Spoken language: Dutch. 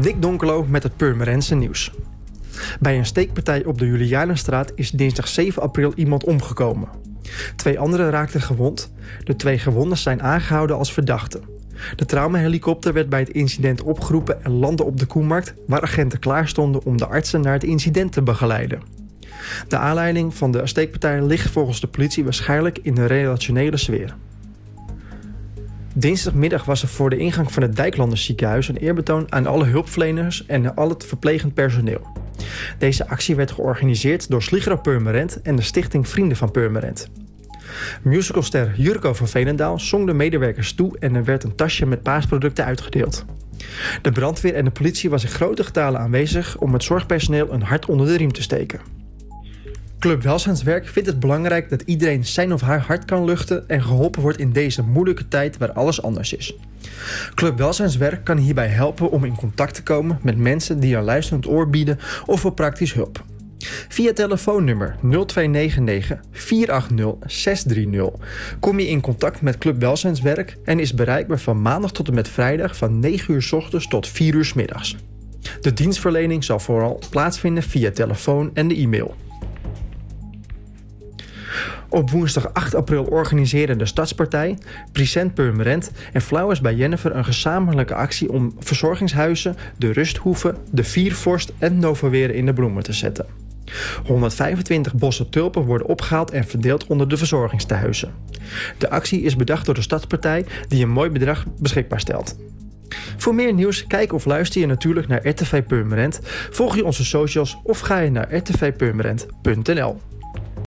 Dick Donkelo met het Purmerendse nieuws. Bij een steekpartij op de Julianenstraat is dinsdag 7 april iemand omgekomen. Twee anderen raakten gewond. De twee gewonden zijn aangehouden als verdachten. De traumahelikopter werd bij het incident opgeroepen en landde op de Koemarkt, waar agenten klaar stonden om de artsen naar het incident te begeleiden. De aanleiding van de steekpartij ligt volgens de politie waarschijnlijk in de relationele sfeer. Dinsdagmiddag was er voor de ingang van het Dijklanders ziekenhuis een eerbetoon aan alle hulpverleners en al het verplegend personeel. Deze actie werd georganiseerd door Sligro Purmerend en de stichting Vrienden van Purmerend. Musicalster Jurko van Veenendaal zong de medewerkers toe en er werd een tasje met paasproducten uitgedeeld. De brandweer en de politie was in grote getalen aanwezig om het zorgpersoneel een hart onder de riem te steken. Club Welzijnswerk vindt het belangrijk dat iedereen zijn of haar hart kan luchten en geholpen wordt in deze moeilijke tijd waar alles anders is. Club Welzijnswerk kan hierbij helpen om in contact te komen met mensen die een luisterend oor bieden of voor praktisch hulp. Via telefoonnummer 0299 480 630 kom je in contact met Club Welzijnswerk en is bereikbaar van maandag tot en met vrijdag van 9 uur s ochtends tot 4 uur s middags. De dienstverlening zal vooral plaatsvinden via telefoon en de e-mail. Op woensdag 8 april organiseren de Stadspartij, Present Purmerend en Flowers bij Jennifer een gezamenlijke actie om verzorgingshuizen, de Rusthoeven, de Viervorst en Novaweren in de bloemen te zetten. 125 bossen tulpen worden opgehaald en verdeeld onder de verzorgingstehuizen. De actie is bedacht door de Stadspartij die een mooi bedrag beschikbaar stelt. Voor meer nieuws, kijk of luister je natuurlijk naar RTV Purmerend, volg je onze socials of ga je naar rtvpurmerend.nl.